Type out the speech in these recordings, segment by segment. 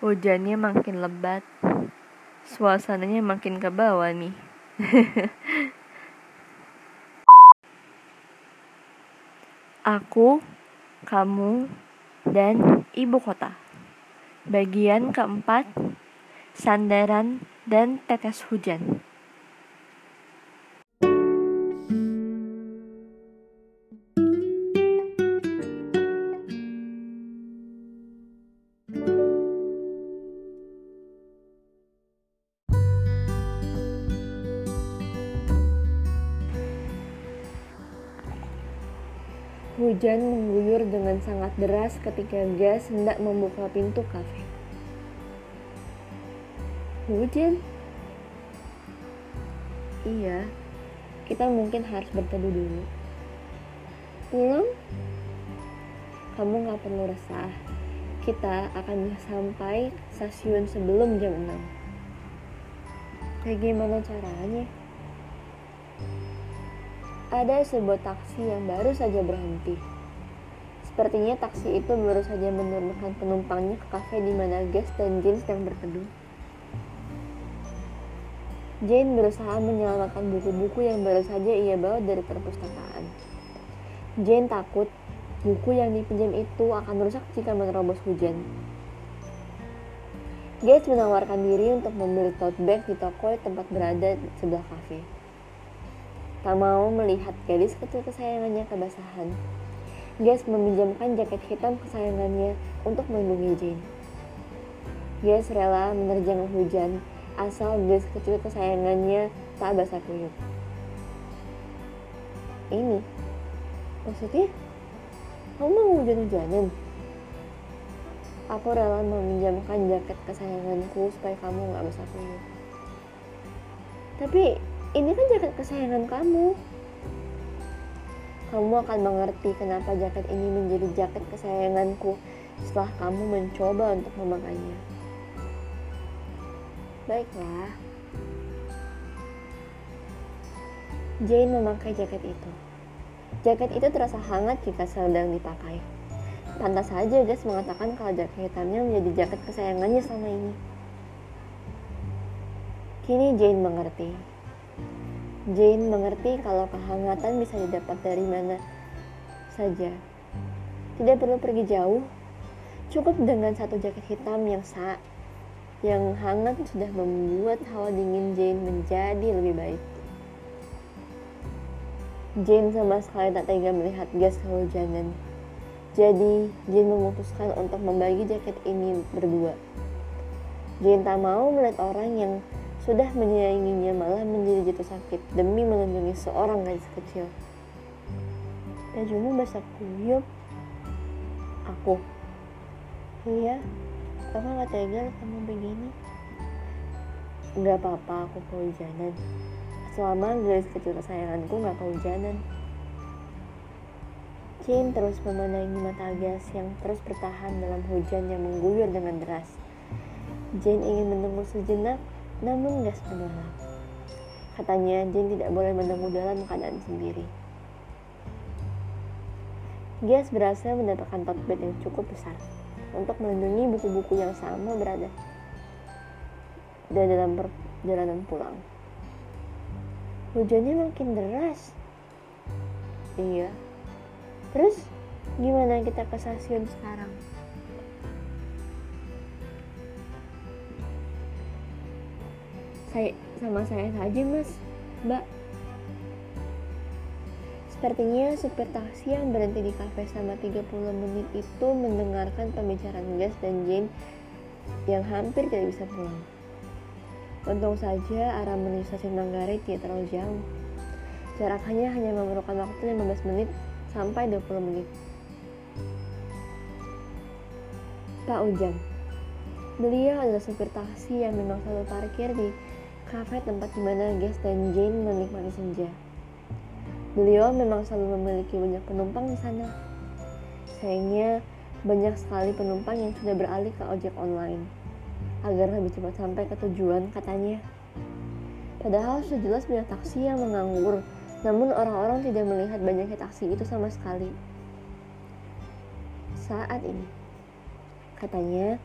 Hujannya makin lebat. Suasananya makin ke bawah nih. Aku, kamu, dan ibu kota. Bagian keempat, sandaran dan tetes hujan. Hujan mengguyur dengan sangat deras ketika Gas hendak membuka pintu kafe. Hujan? Iya, kita mungkin harus berteduh dulu. Pulang? Kamu gak perlu resah. Kita akan sampai stasiun sebelum jam 6. Bagaimana caranya? Ada sebuah taksi yang baru saja berhenti. Sepertinya taksi itu baru saja menurunkan penumpangnya ke kafe di mana Gas dan Jane sedang berteduh. Jane berusaha menyelamatkan buku-buku yang baru saja ia bawa dari perpustakaan. Jane takut buku yang dipinjam itu akan rusak jika menerobos hujan. Gates menawarkan diri untuk membeli tote bag di toko tempat berada sebelah kafe. Tak mau melihat gadis kecil kesayangannya kebasahan. Gas meminjamkan jaket hitam kesayangannya untuk melindungi Jane. Gas rela menerjang hujan asal gas kecil kesayangannya tak basah kuyup. Ini, maksudnya, kamu mau hujan-hujanan? Aku rela meminjamkan jaket kesayanganku supaya kamu gak basah kuyup. Tapi ini kan jaket kesayangan kamu. Kamu akan mengerti kenapa jaket ini menjadi jaket kesayanganku setelah kamu mencoba untuk memakainya. Baiklah. Jane memakai jaket itu. Jaket itu terasa hangat jika sedang dipakai. Pantas saja Gas mengatakan kalau jaket hitamnya menjadi jaket kesayangannya selama ini. Kini Jane mengerti Jane mengerti kalau kehangatan bisa didapat dari mana saja. Tidak perlu pergi jauh, cukup dengan satu jaket hitam yang sa yang hangat sudah membuat hawa dingin Jane menjadi lebih baik. Jane sama sekali tak tega melihat gas kehujanan. Jadi, Jane memutuskan untuk membagi jaket ini berdua. Jane tak mau melihat orang yang sudah menyayanginya malah menjadi jatuh sakit demi melindungi seorang gadis kecil. Basah kuyup. Aku. Iya, aku gak tega kamu begini. Gak apa-apa aku kehujanan. Selama gadis kecil kesayanganku gak kehujanan. Jane terus memandangi mata gas yang terus bertahan dalam hujan yang mengguyur dengan deras. Jane ingin menunggu sejenak namun gas menolak. Katanya Jane tidak boleh menunggu dalam keadaan sendiri. Gas berhasil mendapatkan tote bag yang cukup besar untuk melindungi buku-buku yang sama berada dan dalam perjalanan pulang. Hujannya makin deras. Iya. Terus gimana kita ke stasiun sekarang? Saya sama saya saja mas mbak Sepertinya supir taksi yang berhenti di kafe selama 30 menit itu mendengarkan pembicaraan Gas dan Jane yang hampir tidak bisa pulang. Untung saja arah menuju stasiun Manggarai tidak terlalu jauh. Jaraknya hanya memerlukan waktu 15 menit sampai 20 menit. Pak Ujang Beliau adalah supir taksi yang memang selalu parkir di kafe tempat di mana Gas dan Jane menikmati senja. Beliau memang selalu memiliki banyak penumpang di sana. Sayangnya, banyak sekali penumpang yang sudah beralih ke ojek online agar lebih cepat sampai ke tujuan katanya. Padahal sudah jelas banyak taksi yang menganggur, namun orang-orang tidak melihat banyaknya taksi itu sama sekali. Saat ini, katanya,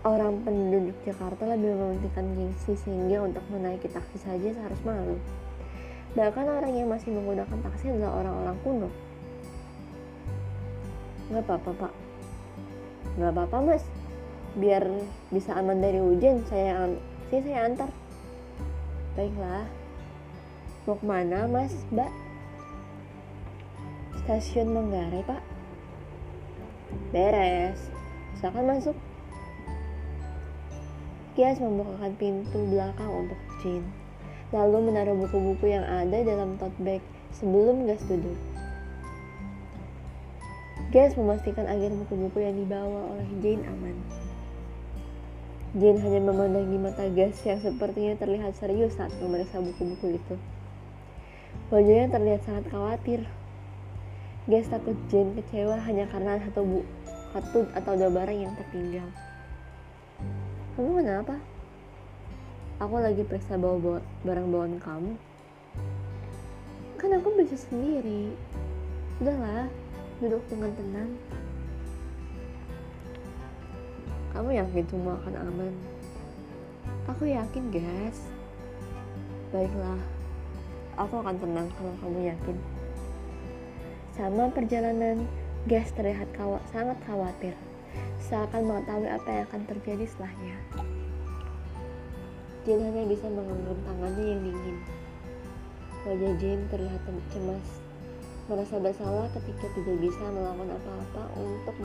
Orang penduduk Jakarta lebih mementingkan gengsi sehingga untuk menaiki taksi saja harus malu. Bahkan orang yang masih menggunakan taksi adalah orang-orang kuno. Gak apa-apa pak. Gak apa-apa mas. Biar bisa aman dari hujan, saya sih saya antar. Baiklah. Mau ke mana mas, mbak? Stasiun Manggarai pak. Beres. Silakan masuk. Kias membukakan pintu belakang untuk Jin, lalu menaruh buku-buku yang ada dalam tote bag sebelum Gas duduk. Gas memastikan agar buku-buku yang dibawa oleh Jane aman. Jane hanya memandangi mata Gas yang sepertinya terlihat serius saat memeriksa buku-buku itu. Wajahnya terlihat sangat khawatir. Gas takut Jane kecewa hanya karena satu bu satu atau dua barang yang tertinggal. Kamu kenapa? Aku lagi periksa bawa, bawa barang bawaan kamu. Kan aku bisa sendiri. Udahlah, duduk dengan tenang. Kamu yakin semua akan aman? Aku yakin, guys. Baiklah, aku akan tenang kalau kamu yakin. Sama perjalanan, Gas terlihat kawat, sangat khawatir seakan mengetahui apa yang akan terjadi setelahnya. Jane hanya bisa menggenggam tangannya yang dingin. Wajah Jane terlihat cemas, merasa bersalah ketika tidak bisa melakukan apa-apa untuk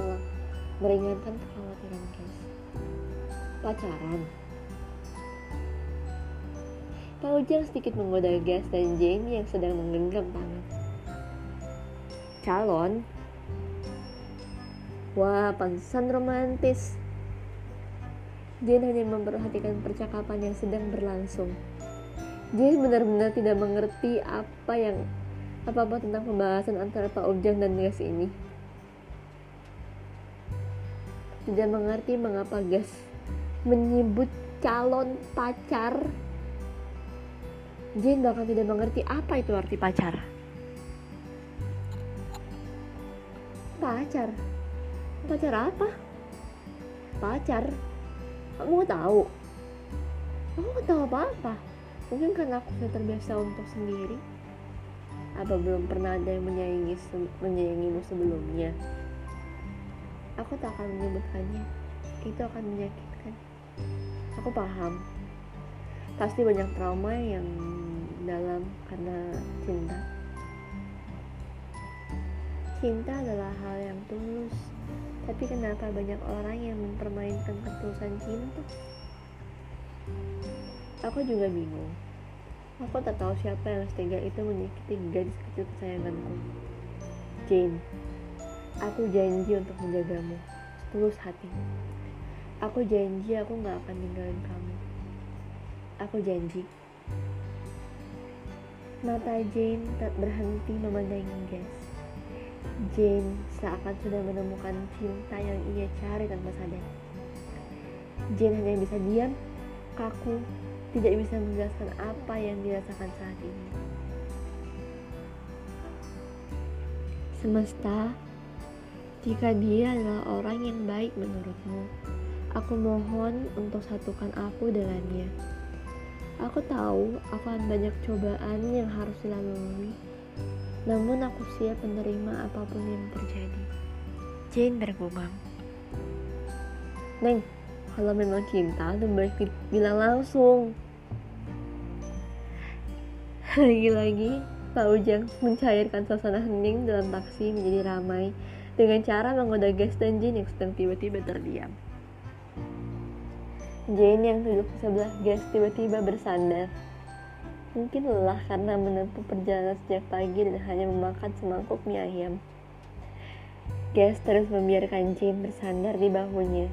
meringankan kekhawatiran Gas. Pacaran. Pak Ujang sedikit menggoda Gas dan Jane yang sedang menggenggam tangan. Calon Wah, pantesan romantis. Jane hanya memperhatikan percakapan yang sedang berlangsung. Jane benar-benar tidak mengerti apa yang apa-apa tentang pembahasan antara Pak Ujang dan Gas ini. Tidak mengerti mengapa Gas menyebut calon pacar. Jane bahkan tidak mengerti apa itu arti pacar. Pacar pacar apa? Pacar? Kamu tahu? Aku nggak tahu apa-apa. Mungkin karena aku sudah terbiasa untuk sendiri. Apa belum pernah ada yang menyayangi menyayangimu sebelumnya? Aku tak akan menyebutkannya. Itu akan menyakitkan. Aku paham. Pasti banyak trauma yang dalam karena cinta. Cinta adalah hal yang tulus tapi kenapa banyak orang yang mempermainkan ketulusan cinta? Aku juga bingung. Aku tak tahu siapa yang setega itu menyakiti gadis kecil kesayanganku. Jane, aku janji untuk menjagamu, tulus hati. Aku janji aku gak akan ninggalin kamu. Aku janji. Mata Jane tak berhenti memandangi Gas. Jane seakan sudah menemukan cinta yang ia cari tanpa sadar. Jane hanya bisa diam, kaku, tidak bisa menjelaskan apa yang dirasakan saat ini. Semesta, jika dia adalah orang yang baik menurutmu, aku mohon untuk satukan aku dengannya. Aku tahu akan banyak cobaan yang harus dilalui namun aku siap menerima apa pun yang terjadi. Jane bergumam. Neng, kalau memang cinta, lebih baik bilang langsung. Lagi-lagi, Pak Ujang mencairkan suasana hening dalam taksi menjadi ramai dengan cara menggoda gas dan Jane yang sedang tiba-tiba terdiam. Jane yang duduk di sebelah gas tiba-tiba bersandar Mungkin lelah karena menempuh perjalanan sejak pagi dan hanya memakan semangkuk mie ayam. Gas terus membiarkan Jane bersandar di bahunya.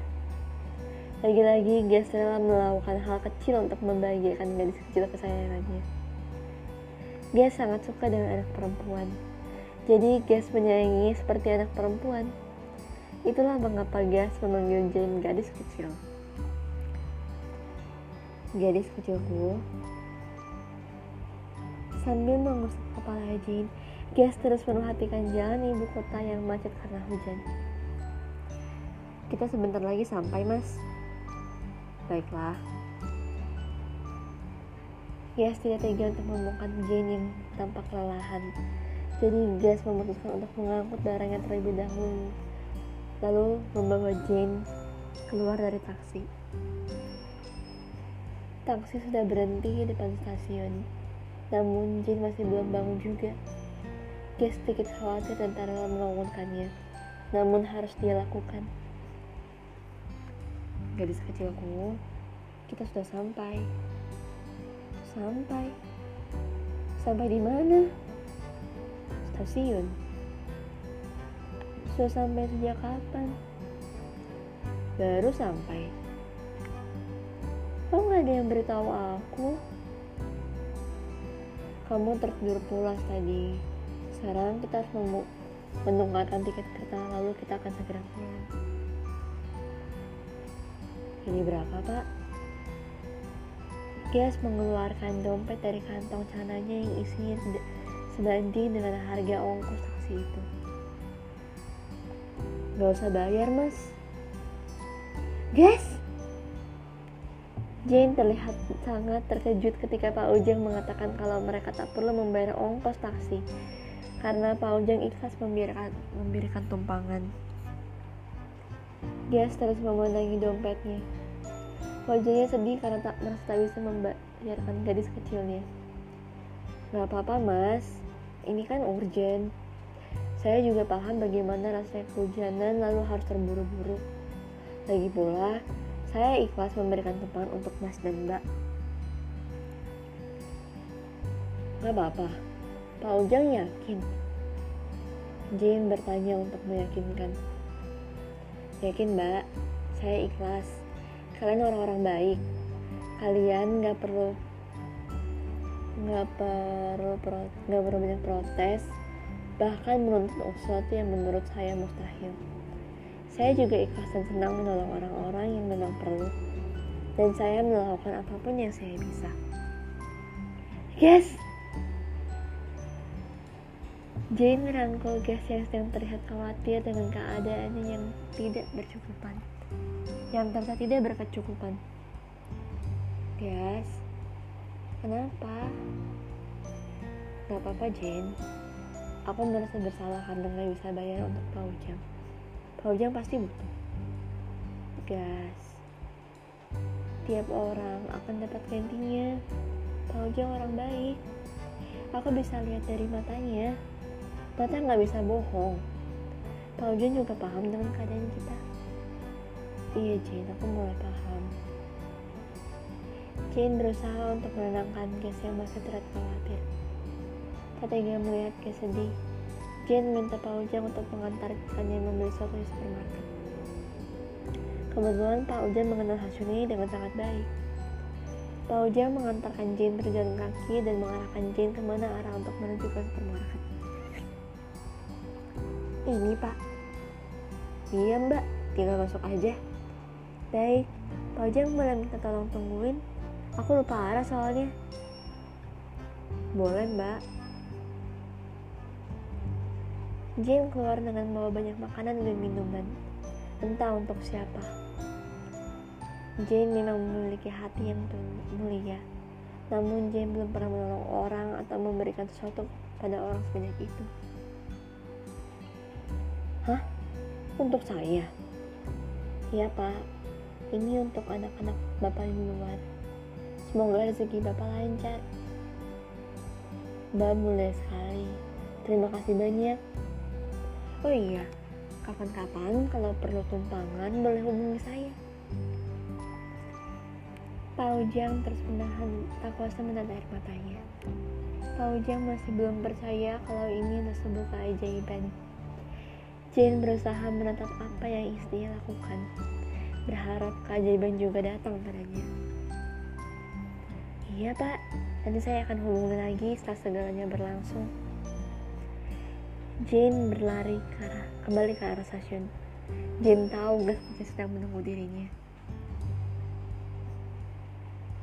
Lagi-lagi Gas rela melakukan hal kecil untuk membahagiakan gadis kecil kesayangannya. Gas sangat suka dengan anak perempuan. Jadi Gas menyayangi seperti anak perempuan. Itulah mengapa Gas memanggil Jane gadis kecil. Gadis kecilku, Sambil mengusap kepala Jane, Gas terus memperhatikan jalan ibu kota yang macet karena hujan. Kita sebentar lagi sampai, Mas. Baiklah. Gas tidak tega untuk membongkar Jane yang tampak kelelahan. Jadi Gas memutuskan untuk mengangkut barangnya terlebih dahulu. Lalu membawa Jane keluar dari taksi. Taksi sudah berhenti di depan stasiun. Namun Jane masih belum bangun juga. Gas sedikit khawatir dan rela membangunkannya. Namun harus dia lakukan. Gadis kecilku, kita sudah sampai. Sampai. Sampai di mana? Stasiun. Sudah sampai sejak kapan? Baru sampai. Kok nggak ada yang beritahu aku? Kamu tertidur pulas tadi. Sekarang kita harus menukarkan tiket kereta lalu kita akan segera pulang. Ini berapa, Pak? Gas mengeluarkan dompet dari kantong celananya yang isinya sebanding dengan harga ongkos taksi itu. Gak usah bayar, mas. Gas! Jane terlihat sangat terkejut ketika Pak Ujang mengatakan kalau mereka tak perlu membayar ongkos taksi karena Pak Ujang ikhlas memberikan, memberikan tumpangan. Gas terus memandangi dompetnya. Wajahnya sedih karena tak merasa tak bisa membayarkan gadis kecilnya. Gak apa-apa mas, ini kan urgent. Saya juga paham bagaimana rasanya kehujanan lalu harus terburu-buru. Lagi pula, saya ikhlas memberikan tempat untuk mas dan mbak. Gak apa-apa, Pak Ujang yakin. Jane bertanya untuk meyakinkan. Yakin mbak, saya ikhlas kalian orang-orang baik kalian nggak perlu nggak perlu nggak perlu banyak protes bahkan menuntut sesuatu yang menurut saya mustahil saya juga ikhlas dan senang menolong orang-orang yang memang perlu dan saya melakukan apa pun yang saya bisa yes Jane merangkul Gas yang sedang terlihat khawatir dengan keadaannya yang tidak bercukupan yang ternyata tidak berkecukupan. Guys, kenapa? Gak apa-apa Jen, aku merasa bersalah karena gak bisa bayar untuk Pak Ujang. Pak Ujang pasti butuh. Gas, tiap orang akan dapat gantinya. Pak Ujang orang baik. Aku bisa lihat dari matanya. Mata nggak bisa bohong. Pak juga paham dengan keadaan kita. Iya Jane, aku mulai paham. Jane berusaha untuk menenangkan Gas yang masih terlihat khawatir. Tega melihat Gas sedih. Jane minta Pak Ujang untuk mengantarkannya membeli sesuatu di supermarket. Kebetulan Pak Ujang mengenal Hasuni dengan sangat baik. Pak Ujang mengantarkan Jane berjalan kaki dan mengarahkan Jane ke mana arah untuk menuju ke supermarket. Ini pak. Iya mbak, tinggal masuk aja. Baik, Pak Ojang boleh minta tolong tungguin? Aku lupa arah soalnya. Boleh mbak. Jane keluar dengan membawa banyak makanan dan minuman. Entah untuk siapa. Jane memang memiliki hati yang mulia. Namun Jane belum pernah menolong orang atau memberikan sesuatu pada orang sebanyak itu. Hah? Untuk saya? Iya pak, ini untuk anak-anak Bapak di luar. Semoga rezeki Bapak lancar. Mbak mulai sekali. Terima kasih banyak. Oh iya, kapan-kapan kalau perlu tumpangan boleh hubungi saya. Pak Ujang terus menahan tak kuasa menahan air matanya. Pak Ujang masih belum percaya kalau ini adalah sebuah keajaiban. Jane berusaha menatap apa yang istrinya lakukan berharap keajaiban juga datang padanya. Iya pak, nanti saya akan hubungi lagi setelah segalanya berlangsung. Jane berlari ke arah, kembali ke arah stasiun. Jane tahu Gus masih sedang menunggu dirinya.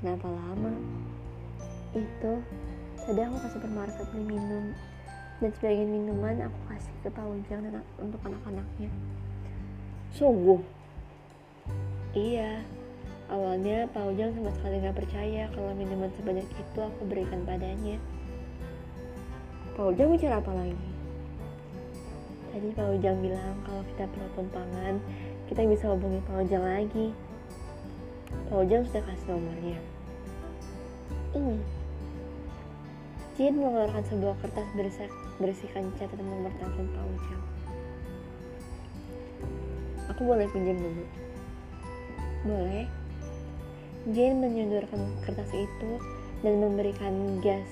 Kenapa lama? Itu, tadi aku kasih supermarket beli minum dan sebagian minuman aku kasih ke Pak Ujang dan untuk anak-anaknya. Sungguh, Iya, Awalnya Pak Ujang sama sekali gak percaya kalau minuman sebanyak itu aku berikan padanya. Pak Ujang bicara apa lagi? Tadi Pak Ujang bilang kalau kita perlu tumpangan, kita bisa hubungi Pak Ujang lagi. Pak Ujang sudah kasih nomornya. Ini. Jin mengeluarkan sebuah kertas berisikan catatan nomor telepon Pak Ujang. Aku boleh pinjam dulu? Boleh. Jane menyodorkan kertas itu dan memberikan gas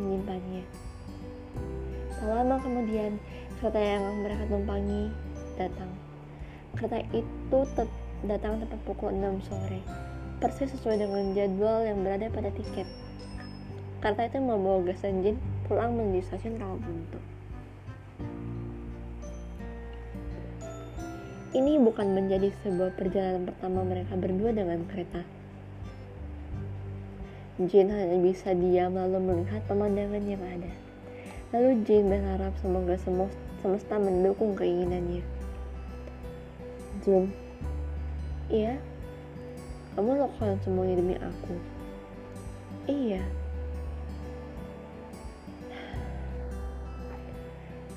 menyimpannya. Lama kemudian, kereta yang mereka tumpangi datang. Kereta itu te datang tepat pukul 6 sore, persis sesuai dengan jadwal yang berada pada tiket. Kereta itu membawa gas Jane pulang menuju stasiun Rawabuntu. Ini bukan menjadi sebuah perjalanan pertama mereka berdua dengan kereta. Jane hanya bisa diam lalu melihat pemandangan yang ada. Lalu Jane berharap semoga semesta mendukung keinginannya. Jane, iya, kamu lakukan semuanya demi aku. Iya.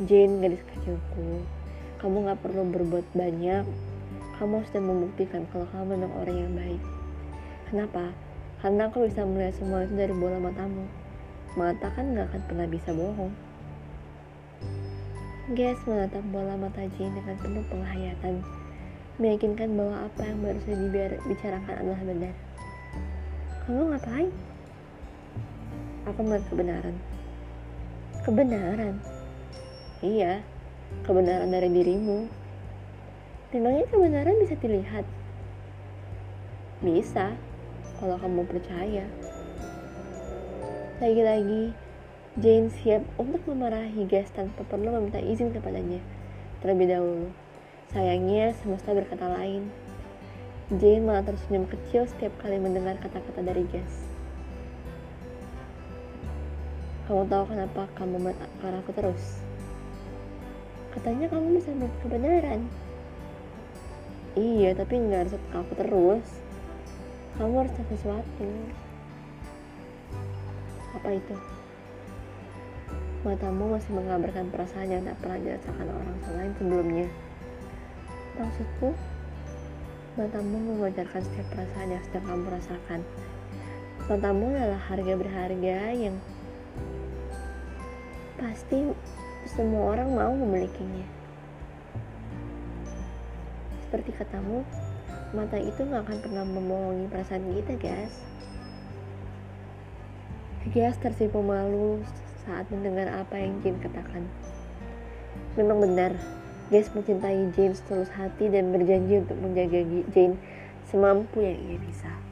Jane, gadis kecilku, kamu gak perlu berbuat banyak. Kamu sudah membuktikan kalau kamu memang orang yang baik. Kenapa? Karena aku bisa melihat semua itu dari bola matamu. Mata kan gak akan pernah bisa bohong. Guys menatap bola mata Jane dengan penuh penghayatan, meyakinkan bahwa apa yang baru saja dibicarakan adalah benar. Kamu ngapain? Aku melihat kebenaran. Kebenaran? Iya, kebenaran dari dirimu. Memangnya kebenaran bisa dilihat? Bisa, kalau kamu percaya. Lagi-lagi, Jane siap untuk memarahi Gas tanpa perlu meminta izin kepadanya terlebih dahulu. Sayangnya, semesta berkata lain. Jane malah tersenyum kecil setiap kali mendengar kata-kata dari Gas. Kamu tahu kenapa kamu marah aku terus? katanya kamu bisa melihat kebenaran iya tapi nggak harus aku terus kamu harus tahu sesuatu apa itu matamu masih mengabarkan perasaan yang tak pernah dirasakan orang lain sebelumnya maksudku matamu mewajarkan setiap perasaan yang sedang kamu rasakan matamu adalah harga berharga yang pasti semua orang mau memilikinya. Seperti katamu, mata itu gak akan pernah membohongi perasaan kita, guys. Gas tersipu malu saat mendengar apa yang Jane katakan. Memang benar, Gas mencintai Jane setulus hati dan berjanji untuk menjaga Jane semampu yang ia bisa.